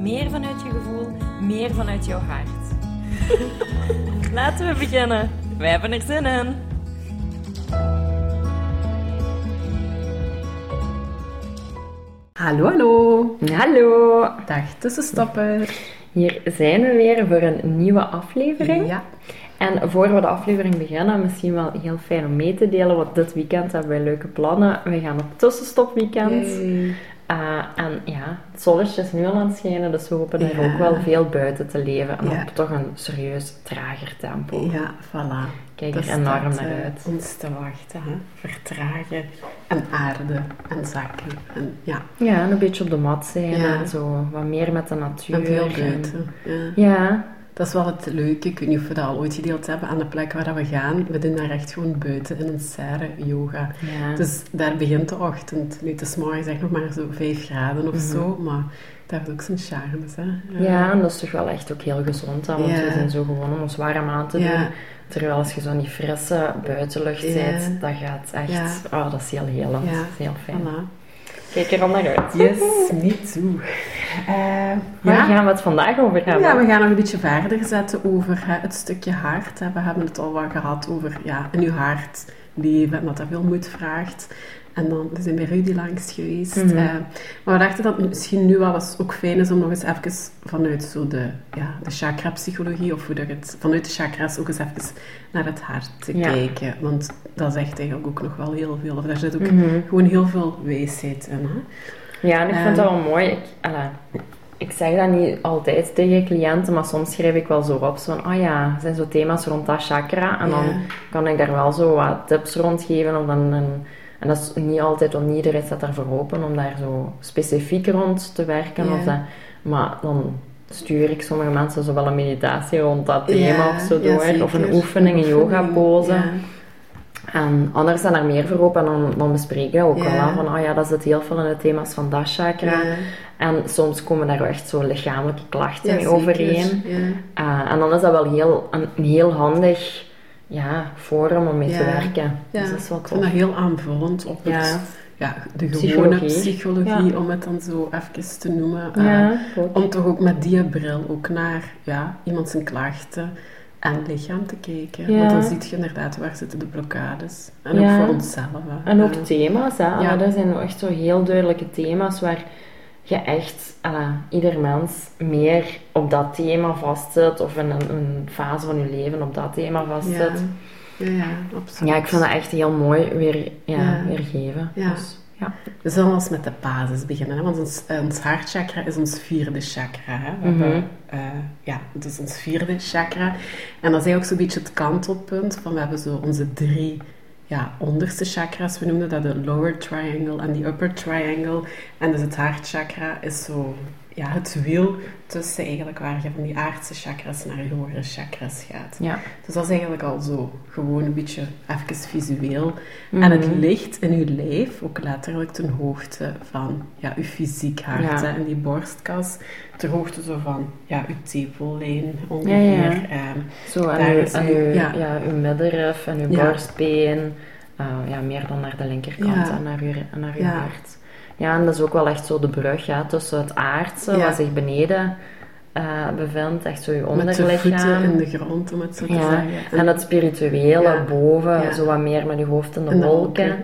meer vanuit je gevoel, meer vanuit jouw hart. Laten we beginnen. Wij hebben er zin in. Hallo, hallo. Hallo, Dag tussenstopper. hier zijn we weer voor een nieuwe aflevering. Ja. En voor we de aflevering beginnen, misschien wel heel fijn om mee te delen, want dit weekend hebben wij leuke plannen. We gaan op tussenstopweekend. Yay. Uh, en ja, het zonnetje is nu al aan het schijnen, dus we hopen er Ja. ook wel veel buiten te leven. En Ja. op toch een serieus trager tempo. Ja, voilà. Kijk Dat er enorm staat, naar eh, uit. ons te wachten. Hè? Vertragen en aarden en zakken. En, ja, Ja, en een beetje op de mat zijn Ja. en zo wat meer met de natuur. en veel en- buiten. Ja. Dat is wel het leuke. Ik weet niet of we dat al ooit gedeeld hebben. Aan de plek waar we gaan, we doen daar echt gewoon buiten in een serre yoga. ja. Dus daar begint de ochtend. Nu, het is morgen zeg nog maar zo 5 graden of zo, maar dat heeft ook zijn charmes. Hè? Mhm. ja, en dat is toch wel echt ook heel gezond, want Ja. we zijn zo gewoon om ons warm aan te doen. Terwijl als je zo in die frisse buitenlucht zit, dat gaat echt... Oh, dat is heel helend. Dat is heel fijn. Voilà. Kijk er al naar uit. Yes, me too. Waar ja. gaan we het vandaag over hebben? Ja, we gaan nog een beetje verder zetten over hè, het stukje hart. hè. We hebben het al wat gehad over ja, in uw hart leven en dat dat veel moed vraagt. En dan we zijn bij Rudy langs geweest. Mhm. eh, maar we dachten dat het misschien nu wel eens ook fijn is om nog eens even vanuit zo de, ja, de chakra-psychologie, of hoe dat het, vanuit de chakras ook eens even naar het hart te Ja. kijken. Want dat zegt eigenlijk ook nog wel heel veel. Of daar zit ook Mhm. gewoon heel veel wijsheid in. Hè? Ja, en ik vind Ehm. dat wel mooi. Ik, alla, ik zeg dat niet altijd tegen cliënten, maar soms schrijf ik wel zo op. Zo van, oh ja, er zijn zo thema's rond dat chakra. En Ja. dan kan ik daar wel zo wat tips rond geven. Of dan een, en dat is niet altijd, want niet iedereen staat daarvoor open om daar zo specifiek rond te werken. Ja. Of dat, maar dan stuur ik sommige mensen zo wel een meditatie rond dat thema Ja, of zo door. of een oefening, een yoga pose. En anderen zijn daar meer voor open en dan, dan bespreken we ook Ja. wel van, oh ja, dat zit heel veel in de thema's van dat chakra. En soms komen daar echt zo lichamelijke klachten Ja, mee overeen. Uh, en dan is dat wel heel, een, een heel handig ja, forum om mee te werken. Ja, Dus dat is wel ik vind tof. dat heel aanvullend op het, Ja. de gewone Psychologie. psychologie, Ja. om het dan zo even te noemen. Eh, Ja, om toch ook met die bril ook naar ja, iemand zijn klachten en lichaam te kijken. Ja. Want dan zie je inderdaad waar zitten de blokkades. En Ja. ook voor onszelf. hè. En ook thema's, hè. Ja. Er zijn echt zo heel duidelijke thema's waar je echt, alla, ieder mens meer op dat thema vastzit. Of in een, een fase van je leven op dat thema vastzit. ja. ja, ja, absoluut. Ja, ik vind dat echt heel mooi weer, ja, Ja. weergeven. Ja. Dus, ja. We zullen eens met de basis beginnen, hè? want ons, ons hartchakra is ons vierde chakra. Hè? We Mhm. hebben, eh, ja, het is ons vierde chakra. En dat is eigenlijk zo'n beetje het kantelpunt van we hebben zo onze drie ja, onderste chakras. We noemen dat de lower triangle en de upper triangle. En dus het hartchakra is zo ja, het wiel tussen eigenlijk waar je van die aardse chakras naar je hogere chakras gaat. ja. Dus dat is eigenlijk al zo gewoon een beetje even visueel. En het Mhm. ligt in uw lijf, ook letterlijk ten hoogte van ja, uw fysiek hart. Ja. en die borstkas, ter hoogte zo van ja, uw tepellijn ongeveer. Ja, ja. Ehm, Zo, en, Daar uw, is uw, ja. ja. uw middenrif en uw Ja. borstbeen. eh, ja, meer dan naar de linkerkant en naar uw, en naar Ja. hart. Ja, en dat is ook wel echt zo de brug ja, tussen het aardse, Ja. wat zich beneden eh, bevindt, echt zo met de voeten onderlichaam. in de grond, om het zo te Ja, zeggen. En het spirituele Ja. boven, zo wat meer met je hoofd in de in de wolken.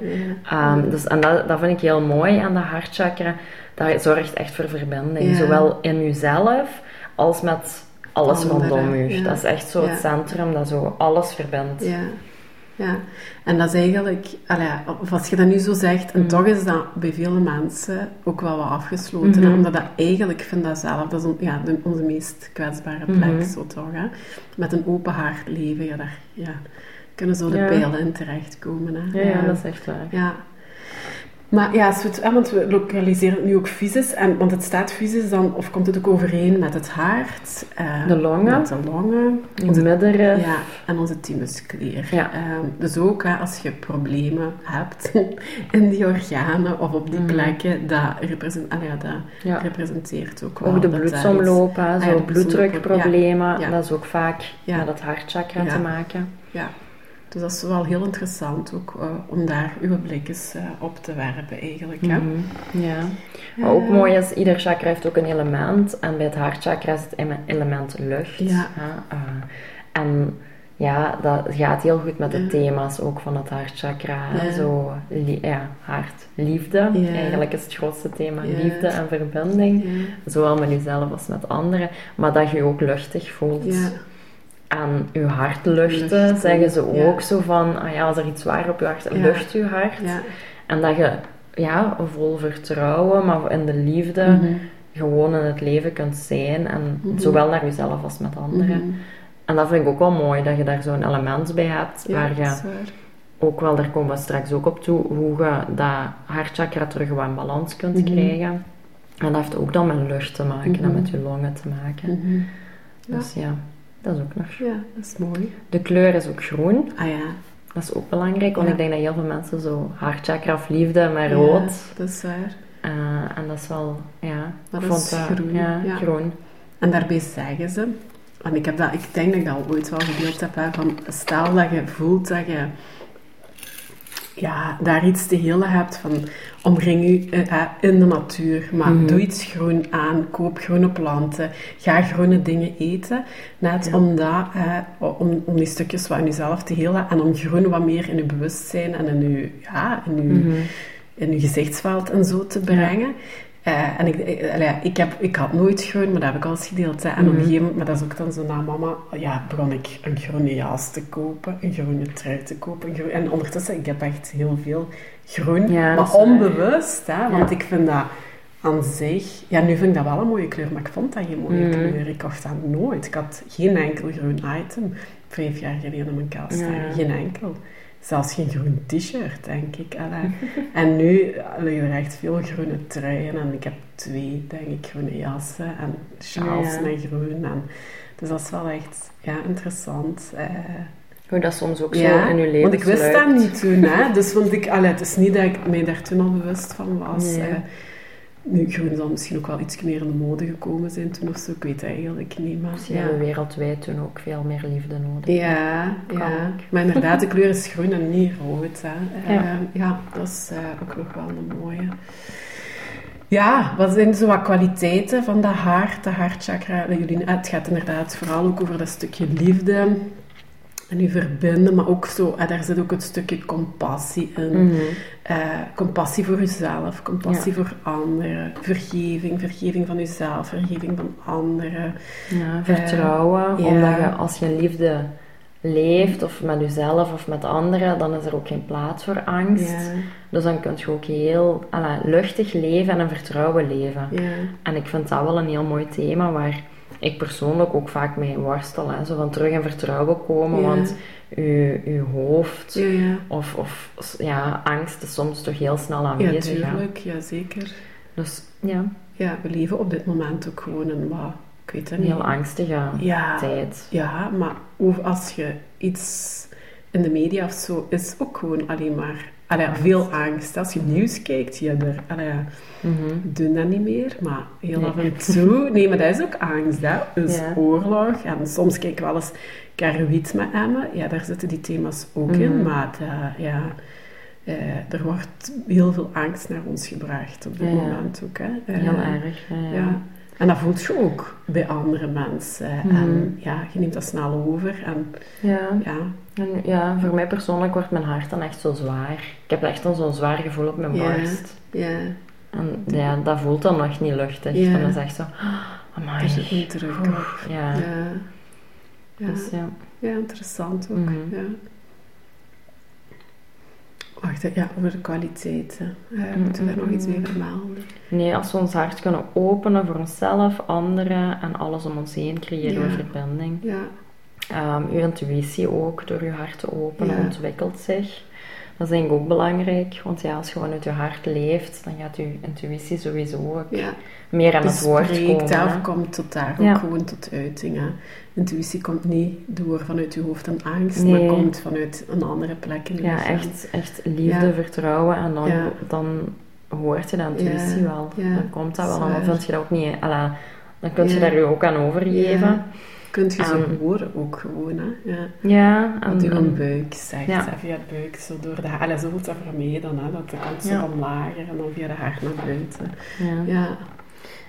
Ehm, dus, en dat, dat vind ik heel mooi aan de hartchakra. Dat zorgt echt voor verbinding. Zowel in jezelf als met alles rondom u. ja. Dat is echt zo het centrum dat zo alles verbindt. Ja. En dat is eigenlijk, allee, als je dat nu zo zegt, en Mhm. toch is dat bij vele mensen ook wel wat afgesloten. Mhm. hè, Omdat dat eigenlijk, ik vind dat zelf, dat is on- ja, de- onze meest kwetsbare plek, Mhm. zo toch. Hè? Met een open hart leven, ja, daar ja, kunnen zo de Ja. pijlen in terechtkomen. Hè? Ja, ja, dat is echt waar. Ja. Maar ja, het, ah, want we lokaliseren het nu ook fysisch, en, want het staat fysisch dan, of komt het ook overeen met het hart? eh, De longen. Met de longen. De middenrif. Ja, en onze thymusklier. Ja. Ehm, dus ook hè, als je problemen hebt in die organen of op die Mhm. plekken, dat, represent, ah, ja, dat Ja. representeert ook wel. Ook de dat daar bloedsomloop, Ah zo de bloeddrukproblemen, dat is ook vaak Ja. met het hartchakra te maken. Ja. Dus dat is wel heel interessant ook eh, om daar uw blik eens eh, op te werpen eigenlijk. Hè? Mhm. Ja. Maar ook mooi is, ieder chakra heeft ook een element. En bij het hartchakra is het ele- element lucht. Ja. Eh, en ja, dat gaat heel goed met de Ja. thema's ook van het hartchakra. Ja. Zo, ja, hart, liefde. Ja. Eigenlijk is het grootste thema liefde en verbinding. Zowel met jezelf als met anderen. Maar dat je je ook luchtig voelt. Ja. En je hart luchten, Luchten, zeggen ze ja. ook zo van, ah ja, als er iets zwaar op je hart, Ja. lucht je hart. Ja. En dat je, ja, vol vertrouwen, maar in de liefde, Mhm. gewoon in het leven kunt zijn. En Mhm. zowel naar jezelf als met anderen. Mhm. En dat vind ik ook wel mooi, dat je daar zo'n element bij hebt, Ja, waar je waar. ook wel, daar komen we straks ook op toe, hoe je dat hartchakra terug wat in balans kunt krijgen. En dat heeft ook dan met lucht te maken en met je longen te maken. Dus ja, dat is ook nog. Ja, dat is mooi. De kleur is ook groen. Ah ja, Dat is ook belangrijk, want Ja. ik denk dat heel veel mensen zo hartchakra of liefde met Ja, rood. dat is waar. eh, en dat is wel, ja, Maar ik dat vond is groen, Ja, ja. groen. En daarbij zeggen ze, want ik, heb dat, ik denk dat ik dat ooit wel gedeeld heb, hè, van stel dat je voelt dat je ja, daar iets te helen hebt van omring je eh, eh, in de natuur, maar Mhm. doe iets groen aan, koop groene planten, ga groene dingen eten, net Ja. omdat, eh, om, om die stukjes wat in jezelf te helen en om groen wat meer in je bewustzijn en in je, ja, in je, Mhm. in je gezichtsveld en zo te brengen. Eh, en ik, eh, ik, heb, ik had nooit groen, maar dat heb ik al eens gedeeld. Hè. En op een Mhm. gegeven moment, maar dat is ook dan zo na mama, ja, begon ik een groene jas te kopen, een groene trui te kopen. Groen, en ondertussen, ik heb echt heel veel groen, Ja, maar onbewust. Hè, want Ja. ik vind dat aan zich, ja, nu vind ik dat wel een mooie kleur, maar ik vond dat geen mooie Mhm. kleur. Ik kocht dat nooit. Ik had geen enkel groen item vijf jaar geleden in mijn kast. Ja. Geen enkel. Zelfs geen groen t-shirt, denk ik. En nu liggen er echt veel groene truien. En ik heb twee, denk ik, groene jassen. En sjaals Ja. met groen. En, dus dat is wel echt ja, interessant. eh. Hoe dat soms ook zo in je leven want ik wist dat niet toen. Hè. Dus want ik, allee, het is niet dat ik mij daar toen al bewust van was. Eh. Nu, groen zal misschien ook wel iets meer in de mode gekomen zijn toen of zo. Ik weet het eigenlijk niet. Maar, Misschien ja. hebben we wereldwijd toen ook veel meer liefde nodig. Ja, Kan ja. maar inderdaad, de kleur is groen en niet rood. Hè. Ja. Eh, ja, dat is eh, ook nog wel een mooie. Ja, wat zijn zo wat kwaliteiten van dat hart, de hartchakra? Dat jullie, het gaat inderdaad vooral ook over dat stukje liefde en je verbinden, maar ook zo, eh, daar zit ook het stukje compassie in. Mhm. Eh, compassie voor jezelf, compassie voor anderen, vergeving, vergeving van jezelf, vergeving van anderen. Ja, vertrouwen. ja. Omdat je als je liefde leeft, of met jezelf of met anderen, dan is er ook geen plaats voor angst. Ja, Dus dan kun je ook heel alla, luchtig leven en een vertrouwen leven. ja, En ik vind dat wel een heel mooi thema waar ik persoonlijk ook vaak mee worstel. Hè? Zo van terug in vertrouwen komen, Ja. want je, je hoofd ja, ja. of, of ja, angst is soms toch heel snel Ja, aanwezig. hè. tuurlijk, ja, zeker. dus ja, Ja, we leven op dit moment ook gewoon een wat, ik weet het niet. heel angstige ja, tijd. ja, maar hoe- als je iets in de media of zo, is ook gewoon alleen maar allee, veel angst. Als je nieuws kijkt, ja, er, allee, Mhm. doen dat niet meer, maar heel Nee. af en toe. Nee, maar dat is ook angst, hè. Dus Ja. oorlog. En soms kijk ik wel eens Karwit met Emma. Ja, daar zitten die thema's ook in. Mhm. Maar dat, ja, eh, er wordt heel veel angst naar ons gebracht op dit Ja, moment ook. Hè. Eh, Heel erg. Ja, ja. ja. En dat voelt je ook bij andere mensen. Mhm. En ja, je neemt dat snel over. En Ja. ja, En ja, voor mij persoonlijk wordt mijn hart dan echt zo zwaar. Ik heb echt dan zo'n zwaar gevoel op mijn Ja. borst. ja. En ja, dat voelt dan nog niet luchtig. Ja. Dan is echt zo, oh, er zit een druk. Ja. Ja. Dus ja. ja, interessant ook. Mhm. Ja. Wacht, ja, over de kwaliteiten. Eh, moeten we daar nog iets bij vermelden? Nee, als we ons hart kunnen openen voor onszelf, anderen en alles om ons heen, creëren we verbinding. Ja, Ehm, uw intuïtie ook, door uw hart te openen, Ja. ontwikkelt zich. Dat is denk ik ook belangrijk, want ja, als je gewoon uit je hart leeft, dan gaat je intuïtie sowieso ook Ja. meer aan het woord spreekt komen. af hè. komt tot daar ook gewoon tot uiting. Hè. Intuïtie komt niet door vanuit je hoofd en angst, Nee. maar komt vanuit een andere plek in Ja, echt, echt liefde, Ja. vertrouwen en dan, Ja. dan hoort je de intuïtie wel. Dan komt dat wel, dan vind je dat ook niet... Alla, dan kun je daar je ook aan overgeven. Kunt je zo Ehm, horen ook gewoon, hè. Ja. Ja, Wat je buik zegt, Ja. hè, via het buik, zo door de haar. Zo voelt dat dan, hè, dat zo Ja. van lager en dan via de haar naar buiten. ja. Ja,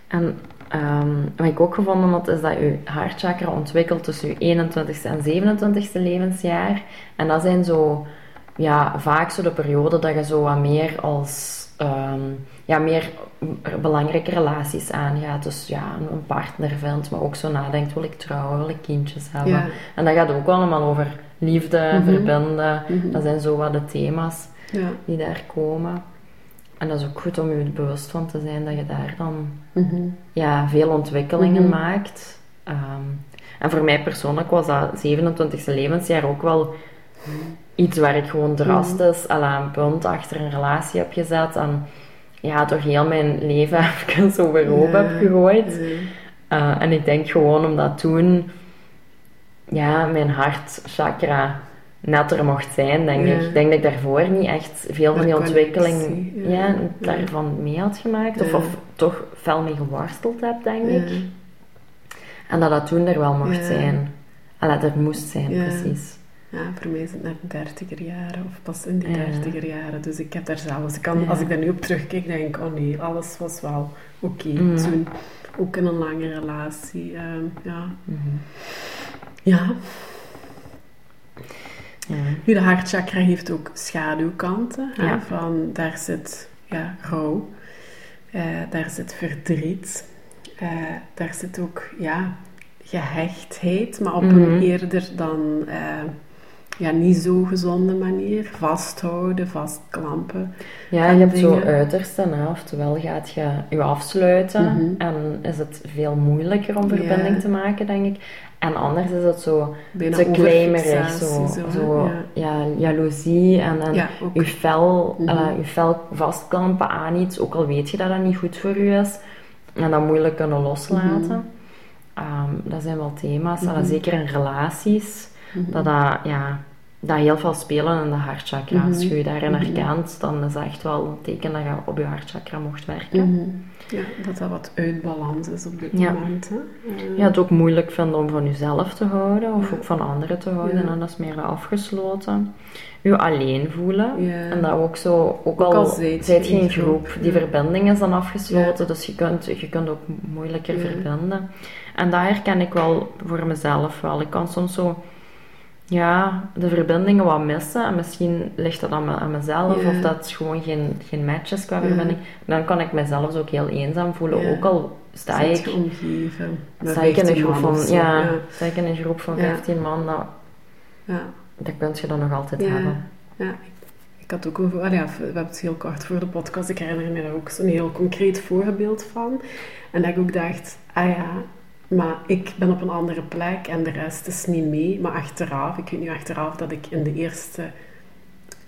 En ehm, wat ik ook gevonden had, is dat je hartchakra ontwikkelt tussen je 21ste en 27ste levensjaar. En dat zijn zo, ja, vaak zo de periode dat je zo wat meer als, ehm, ja, meer belangrijke relaties aangaat. Dus ja, een partner vindt, maar ook zo nadenkt, wil ik trouwen, wil ik kindjes hebben? ja. En dat gaat ook allemaal over liefde, Mhm. verbinden. Mhm. Dat zijn zo wat de thema's ja. die daar komen. En dat is ook goed om je bewust van te zijn dat je daar dan Mhm. ja, veel ontwikkelingen Mhm. maakt. Ehm, en voor mij persoonlijk was dat 27e levensjaar ook wel iets waar ik gewoon drastisch al aan een punt achter een relatie heb gezet. En ja, toch heel mijn leven even overhoop Ja. heb gegooid. Eh, en ik denk gewoon omdat toen ja, mijn hartchakra netter mocht zijn, denk Ja. ik. Ik denk dat ik daarvoor niet echt veel van die ontwikkeling ja. ja. daarvan mee had gemaakt. Of, toch fel mee geworsteld heb, denk ik. En dat dat toen er wel mocht zijn. Allee, er moest zijn, precies. Ja, voor mij is het naar de dertiger jaren, of pas in Ja. dertiger jaren. Dus ik heb daar zelfs... Ik kan. Als ik daar nu op terugkijk, denk ik, oh nee, alles was wel oké Mm. toen. Ook in een lange relatie. ehm, ja. Mhm. ja, Nu de hartchakra heeft ook schaduwkanten. hè. Van, daar zit ja, rouw, eh, daar zit verdriet, eh, daar zit ook ja, gehechtheid, maar op Mhm. een eerder dan eh, ja, niet zo gezonde manier. Vasthouden, vastklampen. Ja, je hebt zo uitersten. Hè. Oftewel gaat je je afsluiten Mhm. en is het veel moeilijker om verbinding te maken, denk ik. En anders is het zo Bijna te claimerig, zo, zo, Ja. ja. jaloezie en, en Ja, ook. je fel, Mhm. eh, je fel vastklampen aan iets, ook al weet je dat dat niet goed voor je is, en dat moeilijk kunnen loslaten. Mhm. Ehm, dat zijn wel thema's, allee, zeker in relaties, dat, dat, ja, dat heel veel spelen in de hartchakra. Als je je daarin Mhm. herkent, dan is dat echt wel een teken dat je op je hartchakra mocht werken. Mhm. Ja, dat dat wat uit balans is op dit Ja. moment. Hè. Eh, Ja, het ook moeilijk vinden om van jezelf te houden of Ja. ook van anderen te houden. Ja. En dat is meer afgesloten. Je alleen voelen. En dat ook zo, ook, Ook al zijt je in groep, die verbinding is dan afgesloten, dus je kunt, je kunt ook moeilijker verbinden. En dat herken ik wel voor mezelf wel. Ik kan soms zo, ja, de verbindingen wat missen en misschien ligt dat aan, me, aan mezelf Ja. of dat gewoon geen, geen match is qua Ja. verbinding. Dan kan ik mezelf ook heel eenzaam voelen, Ja. ook al sta Zit ik omgeven. Sta ik in een 15 groep van, ja, sta ik in een groep van Ja. 15 man, ja. dat kun je dan nog altijd hebben. Ja, ik, had ook een voor, ja, we hebben het heel kort voor de podcast. Ik herinner me daar ook zo'n heel concreet voorbeeld van. En dat ik ook dacht, ah ja, maar ik ben op een andere plek en de rest is niet mee. Maar achteraf, ik weet nu achteraf dat ik in de eerste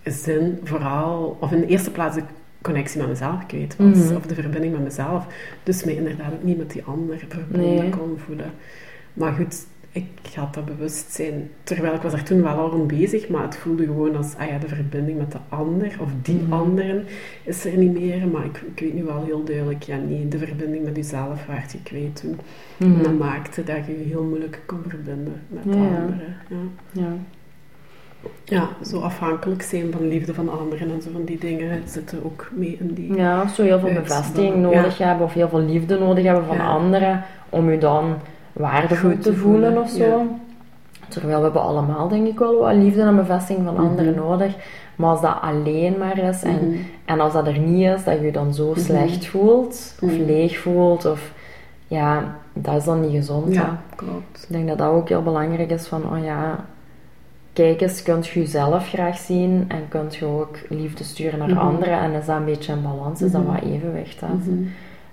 zin vooral, of in de eerste plaats de connectie met mezelf kwijt was. Mhm. Of de verbinding met mezelf. Dus mij inderdaad ook niet met die ander verbonden Nee. kon voelen. Maar goed, ik had dat bewustzijn. Terwijl ik was er toen wel al rond bezig, maar het voelde gewoon als, ah ja, de verbinding met de ander, of die Mhm. anderen, is er niet meer. Maar ik, ik weet nu wel heel duidelijk, ja nee, de verbinding met jezelf werd je kwijt toen. Mhm. En dat maakte dat je je heel moeilijk kon verbinden met de Ja. anderen. Ja. Ja. ja, zo afhankelijk zijn van liefde van anderen en zo van die dingen zitten ook mee in die... ja, zo heel veel bevestiging nodig hebben of heel veel liefde nodig hebben van anderen om je dan waardevol te voelen voelen, of zo. ja. Terwijl we hebben allemaal denk ik wel wat liefde en bevestiging van Mhm. anderen nodig. Maar als dat alleen maar is en, Mhm. en als dat er niet is, dat je je dan zo Mhm. slecht voelt of Mhm. leeg voelt of ja, dat is dan niet gezond. hè. Ja, klopt. Ik denk dat dat ook heel belangrijk is van, oh ja, kijk eens, kunt je jezelf graag zien en kunt je ook liefde sturen naar Mhm. anderen en is dat een beetje in balans, is dat Mhm. wat evenwicht. Hè? Mhm.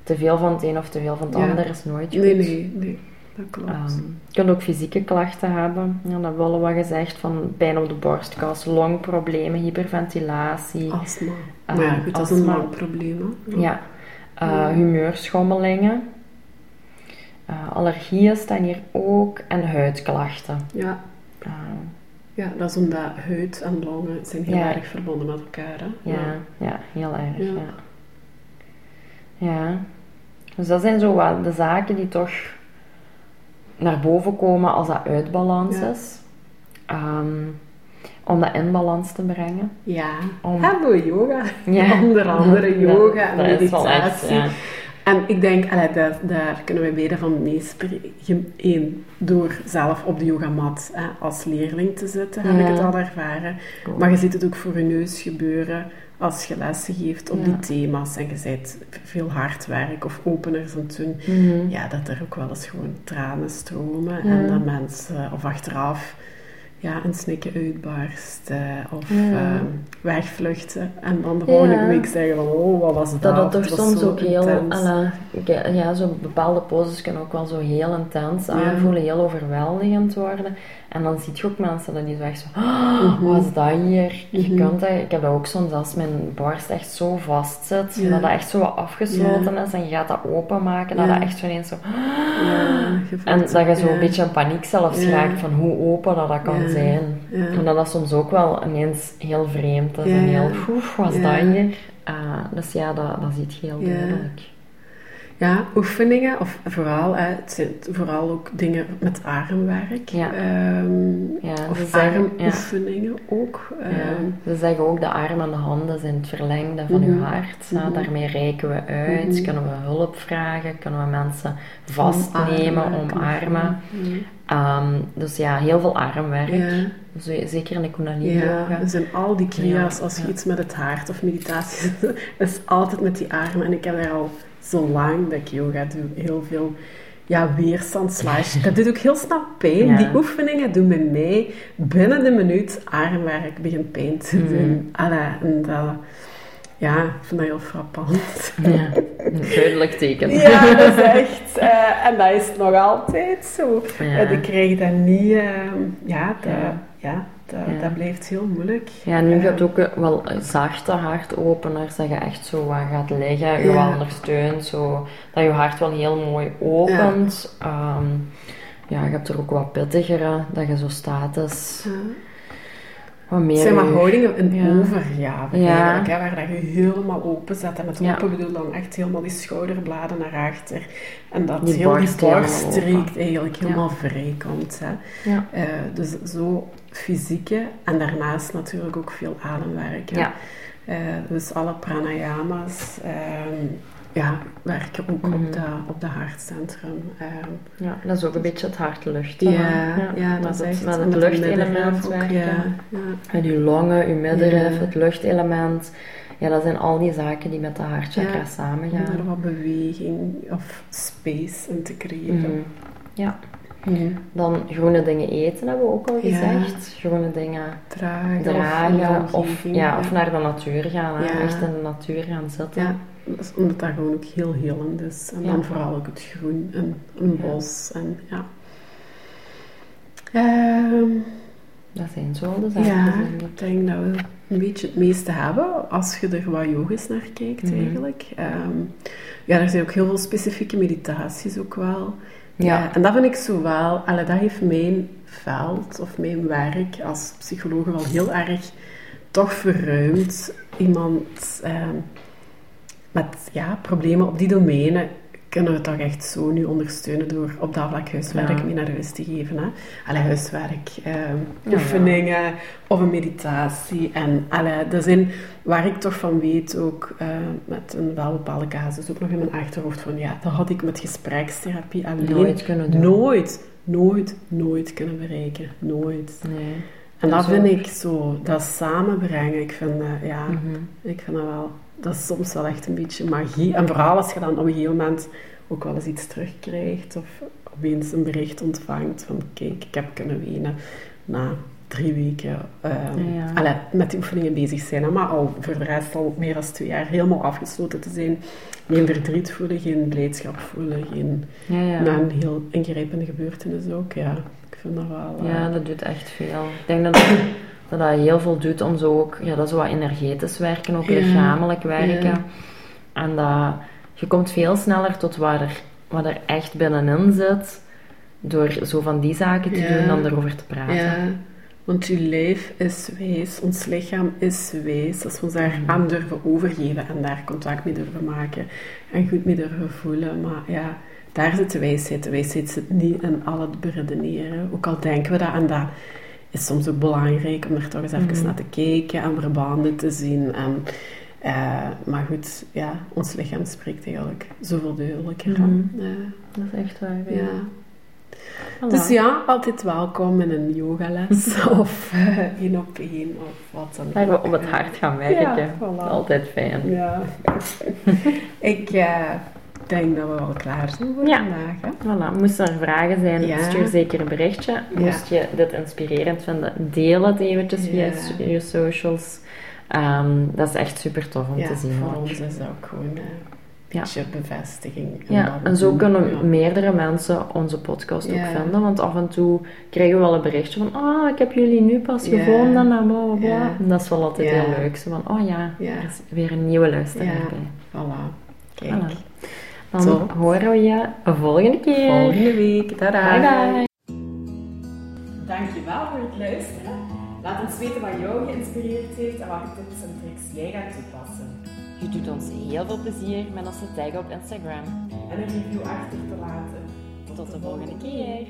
Te veel van het een of te veel van het ander is nooit goed. Nee, nee, nee. Dat klopt. Ehm, je kunt ook fysieke klachten hebben. Ja, dat hebben we al wat gezegd, van pijn op de borstkas, longproblemen, hyperventilatie. Astma. Maar ja, goed, dat is een. Ja, eh, Ja. humeurschommelingen. Eh, allergieën staan hier ook en huidklachten. Ja. Eh, ja, dat is omdat huid en longen zijn heel Ja. erg verbonden met elkaar. Hè? ja, ja, heel erg. Ja. Ja. Dus dat zijn zo de zaken die toch naar boven komen als dat uit balans Ja. is. Ehm, om dat in balans te brengen. Ja. Om- Hebben we yoga? Ja. Onder andere yoga en echt, meditatie. ja. En ik denk, allee, daar, daar kunnen we beide van meespreken. Eén, door zelf op de yogamat hè, als leerling te zitten, heb ik het al ervaren. Cool. Maar je ziet het ook voor je neus gebeuren als je lessen geeft op Ja. die thema's. En je bent veel hard werk of openers aan het doen. Mhm. Ja, dat er ook wel eens gewoon tranen stromen. En dat mensen, of achteraf, ja, een snikken uitbarsten of Ja. ehm, wegvluchten. En dan de volgende Ja. week zeggen van, oh, wat was dat? Dat dat toch soms ook heel, ja, zo bepaalde poses kunnen ook wel zo heel intens aanvoelen, heel overweldigend worden. En dan zie je ook mensen dat die zo echt zo, "Ah, Mhm. wat is dat hier? Je Mhm. kunt dat, ik heb dat ook soms als mijn borst echt zo vast zit, dat dat echt zo afgesloten is en je gaat dat openmaken, dat Ja. dat echt zo ineens zo... Je En dat je zo een beetje in paniek zelfs raakt van hoe open dat, dat kan Zijn. En dat dat soms ook wel ineens heel vreemd is en heel, oef, Ja. dat hier? Ah, dus ja, dat, dat ziet je heel duidelijk. Ja, oefeningen, of vooral, hè, het zijn vooral ook dingen met armwerk. Ja. Ehm, Ja, of armoefeningen ook. Ja. Ehm, Ze zeggen ook de armen en de handen zijn het verlengde van Mhm. uw hart. Ja, Mhm. daarmee reiken we uit, Mhm. kunnen we hulp vragen, kunnen we mensen vastnemen, omarmen. Ehm, dus ja, heel veel armwerk. Zeker in de Kundalini Ja, er zijn al die kriya's, als je iets met het hart of meditatie is altijd met die armen. En ik heb daar al zo lang dat ik yoga doe, heel veel ja, weerstand slash. Dat doet ook heel snel pijn. Ja. Die oefeningen doen bij mij binnen de minuut armwerk begint pijn te Mhm. doen. Allee, en dat, ja, ik vind dat heel frappant. Ja, een duidelijk teken. Ja, dat is echt. eh, en dat is nog altijd zo. Ja. Eh, ik krijg dat niet. eh, ja, dat, Ja. ja. Dat, Ja. dat blijft heel moeilijk. Ja, nu Eh, gaat ook eh, wel zachte hartopeners, dat je echt zo wat gaat liggen, je Ja. ondersteunt, zo, dat je hart wel heel mooi opent. Ja. ja, je hebt er ook wat pittigere, dat je zo staat is, Ja. wat meer... Zijn maar houdingen, een Ja. overgave Ja. eigenlijk, hè, waar dat je helemaal open zet. En met open bedoel dan echt helemaal die schouderbladen naar achter. En dat Die heel die borststreek eigenlijk helemaal vrij komt. Hè. Ja. Eh, dus zo fysieke en daarnaast natuurlijk ook veel ademwerk. hè. Ja. Eh, dus alle pranayama's ehm, ja, werken ook Mhm. op, de, op de hartcentrum. Ehm, ja, dat is ook een beetje het hartluchten. ja, hè. ja, dat is het, echt met het met luchtelement werken. Ja, ja. En je longen, je middenrif, Ja. het luchtelement. Ja, dat zijn al die zaken die met de hartchakra Ja. samengaan. Om er wat beweging of space in te creëren. Mhm. Ja. Mhm. Dan groene dingen eten hebben we ook al Ja. gezegd. Groene dingen Dragen, dragen of, ja, of naar de natuur gaan. hè. Ja. Echt in de natuur gaan zitten. Ja, omdat dat gewoon ook heel helend is. En Ja. dan vooral ook het groen en een Ja. bos. En, ja. Ehm, Dat zijn zo al de zaken. ja, ik. denk dat we een beetje het meeste hebben als je er wat yogisch naar kijkt Mhm. eigenlijk. Ehm, ja, er zijn ook heel veel specifieke meditaties ook wel. Ja. En dat vind ik zo wel, allee, dat heeft mijn veld of mijn werk als psycholoog wel heel erg toch verruimd. Iemand ehm, met ja, problemen op die domeinen kunnen we toch echt zo nu ondersteunen door op dat vlak huiswerk Ja. mee naar huis te geven. Hè? Allee, huiswerk, ehm, Ja, oefeningen of een meditatie. En allee, dat zijn waar ik toch van weet, ook eh, met een wel bepaalde casus, ook nog in mijn achterhoofd van ja, dat had ik met gesprekstherapie alleen Nooit kunnen doen. nooit, nooit, nooit kunnen bereiken. Nooit. Nee. En dat Zo. vind ik zo, dat samenbrengen, ik vind, ja, Mhm. ik vind dat wel, dat is soms wel echt een beetje magie. En vooral als je dan op een gegeven moment ook wel eens iets terugkrijgt of opeens een bericht ontvangt van kijk, ik heb kunnen wenen na drie weken Ja. allee, met die oefeningen bezig zijn. hè, Maar al voor de rest al meer dan twee jaar helemaal afgesloten te zijn. Geen verdriet voelen, geen blijdschap voelen, geen... Ja. Na een heel ingrijpende gebeurtenis ook, ja. Ik vind dat wel... eh, Ja, dat doet echt veel. Ik denk dat dat, dat, heel veel doet om zo ook, ja, dat is wat energetisch werken, ook Ja. lichamelijk werken. Ja. En dat, je komt veel sneller tot waar er, wat er echt binnenin zit, door zo van die zaken te Ja. doen dan erover te praten. Ja, want je lijf is wijs, ons lichaam is wijs. Als we ons daar Mhm. aan durven overgeven en daar contact mee durven maken en goed mee durven voelen. Maar ja, daar zit de wijsheid. De wijsheid zit niet in al het beredeneren. Ook al denken we dat en dat is soms ook belangrijk om er toch eens even Mhm. naar te kijken en verbanden te zien. En, eh, maar goed, ja, ons lichaam spreekt eigenlijk zoveel duidelijker. Mhm. Ja, Dat is echt waar. Ja. ja. Voilà. Dus ja, altijd welkom in een yogales of eh, één op één of wat dan ook. We op het hart gaan werken. Ja, voilà. Altijd fijn. Ja. ik eh, denk dat we wel klaar zijn voor Ja. vandaag. Hè? Voilà, moesten er vragen zijn, Ja. stuur zeker een berichtje. Moest je dit inspirerend vinden, deel het eventjes via je socials. Ehm, dat is echt super tof om te zien. voor ook. ons is dat ook gewoon een Ja. beetje bevestiging. in Ja, en zo kunnen Ja. meerdere mensen onze podcast Ja. ook vinden. Want af en toe krijgen we wel een berichtje van ah, ik heb jullie nu pas Ja. gevonden en bla bla bla. En dat is wel altijd heel leuk. Zo van, oh ja, er is weer een nieuwe luisteraar bij. Voilà. Kijk, Voilà. Dan horen we je volgende keer. volgende week. Tada. Bye bye. Dankjewel voor het luisteren. Laat ons weten wat jou geïnspireerd heeft en welke tips en tricks jij gaat toepassen. Je doet ons heel veel plezier met ons te taggen op Instagram. En een review achter te laten. Tot de volgende keer.